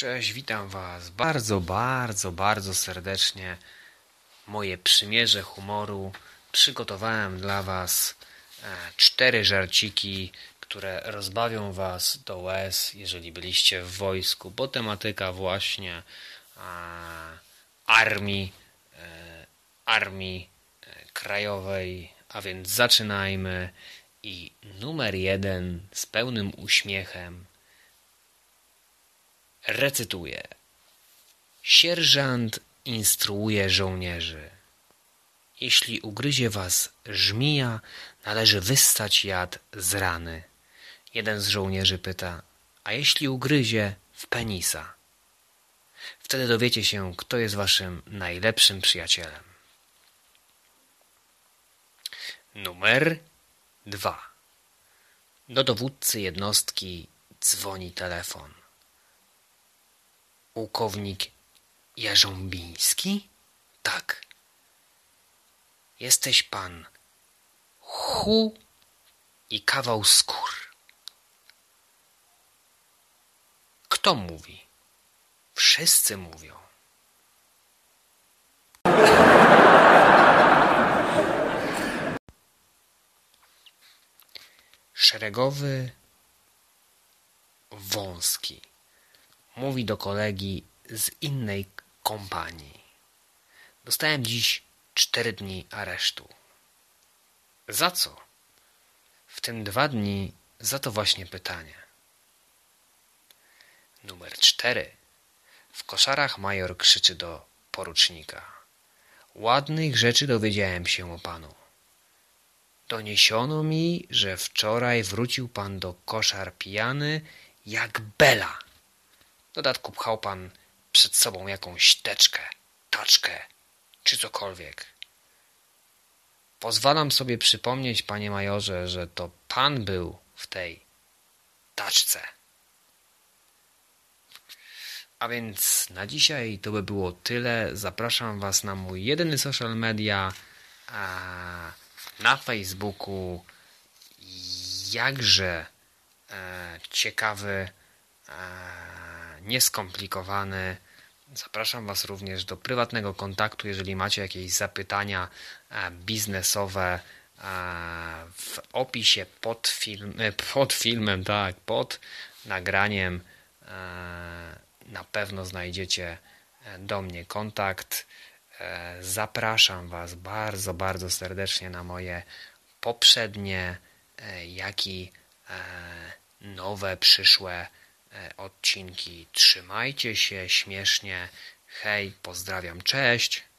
Cześć, witam Was bardzo, bardzo, bardzo serdecznie. Moje przymierze humoru. Przygotowałem dla Was e, cztery żarciki, które rozbawią Was do łez, jeżeli byliście w wojsku, bo tematyka właśnie armii, e, armii e, krajowej, a więc zaczynajmy. I numer jeden z pełnym uśmiechem recytuję. Sierżant instruuje żołnierzy. Jeśli ugryzie was żmija, należy wystać jad z rany. Jeden z żołnierzy pyta, a jeśli ugryzie w penisa? Wtedy dowiecie się, kto jest waszym najlepszym przyjacielem. Numer dwa. Do dowódcy jednostki dzwoni telefon. Pułkownik Jarząbiński? Tak. Jesteś pan hu i kawał skór. Kto mówi? Wszyscy mówią. Szeregowy wąski mówi do kolegi z innej kompanii. Dostałem dziś cztery dni aresztu. Za co? W tym dwa dni za to właśnie pytanie. Numer cztery. W koszarach major krzyczy do porucznika. Ładnych rzeczy dowiedziałem się o panu. Doniesiono mi, że wczoraj wrócił pan do koszar pijany jak bela. Dodatku pchał pan przed sobą jakąś teczkę, taczkę czy cokolwiek. Pozwalam sobie przypomnieć, panie majorze, że to pan był w tej taczce. A więc na dzisiaj to by było tyle. Zapraszam Was na mój jedyny social media na Facebooku. Jakże e, ciekawy nieskomplikowany. Zapraszam Was również do prywatnego kontaktu, jeżeli macie jakieś zapytania e, biznesowe e, w opisie pod, film, e, pod filmem, tak, pod nagraniem na pewno znajdziecie do mnie kontakt. Zapraszam Was bardzo, bardzo serdecznie na moje poprzednie, jak i nowe, przyszłe odcinki. Trzymajcie się śmiesznie. Hej, pozdrawiam, cześć.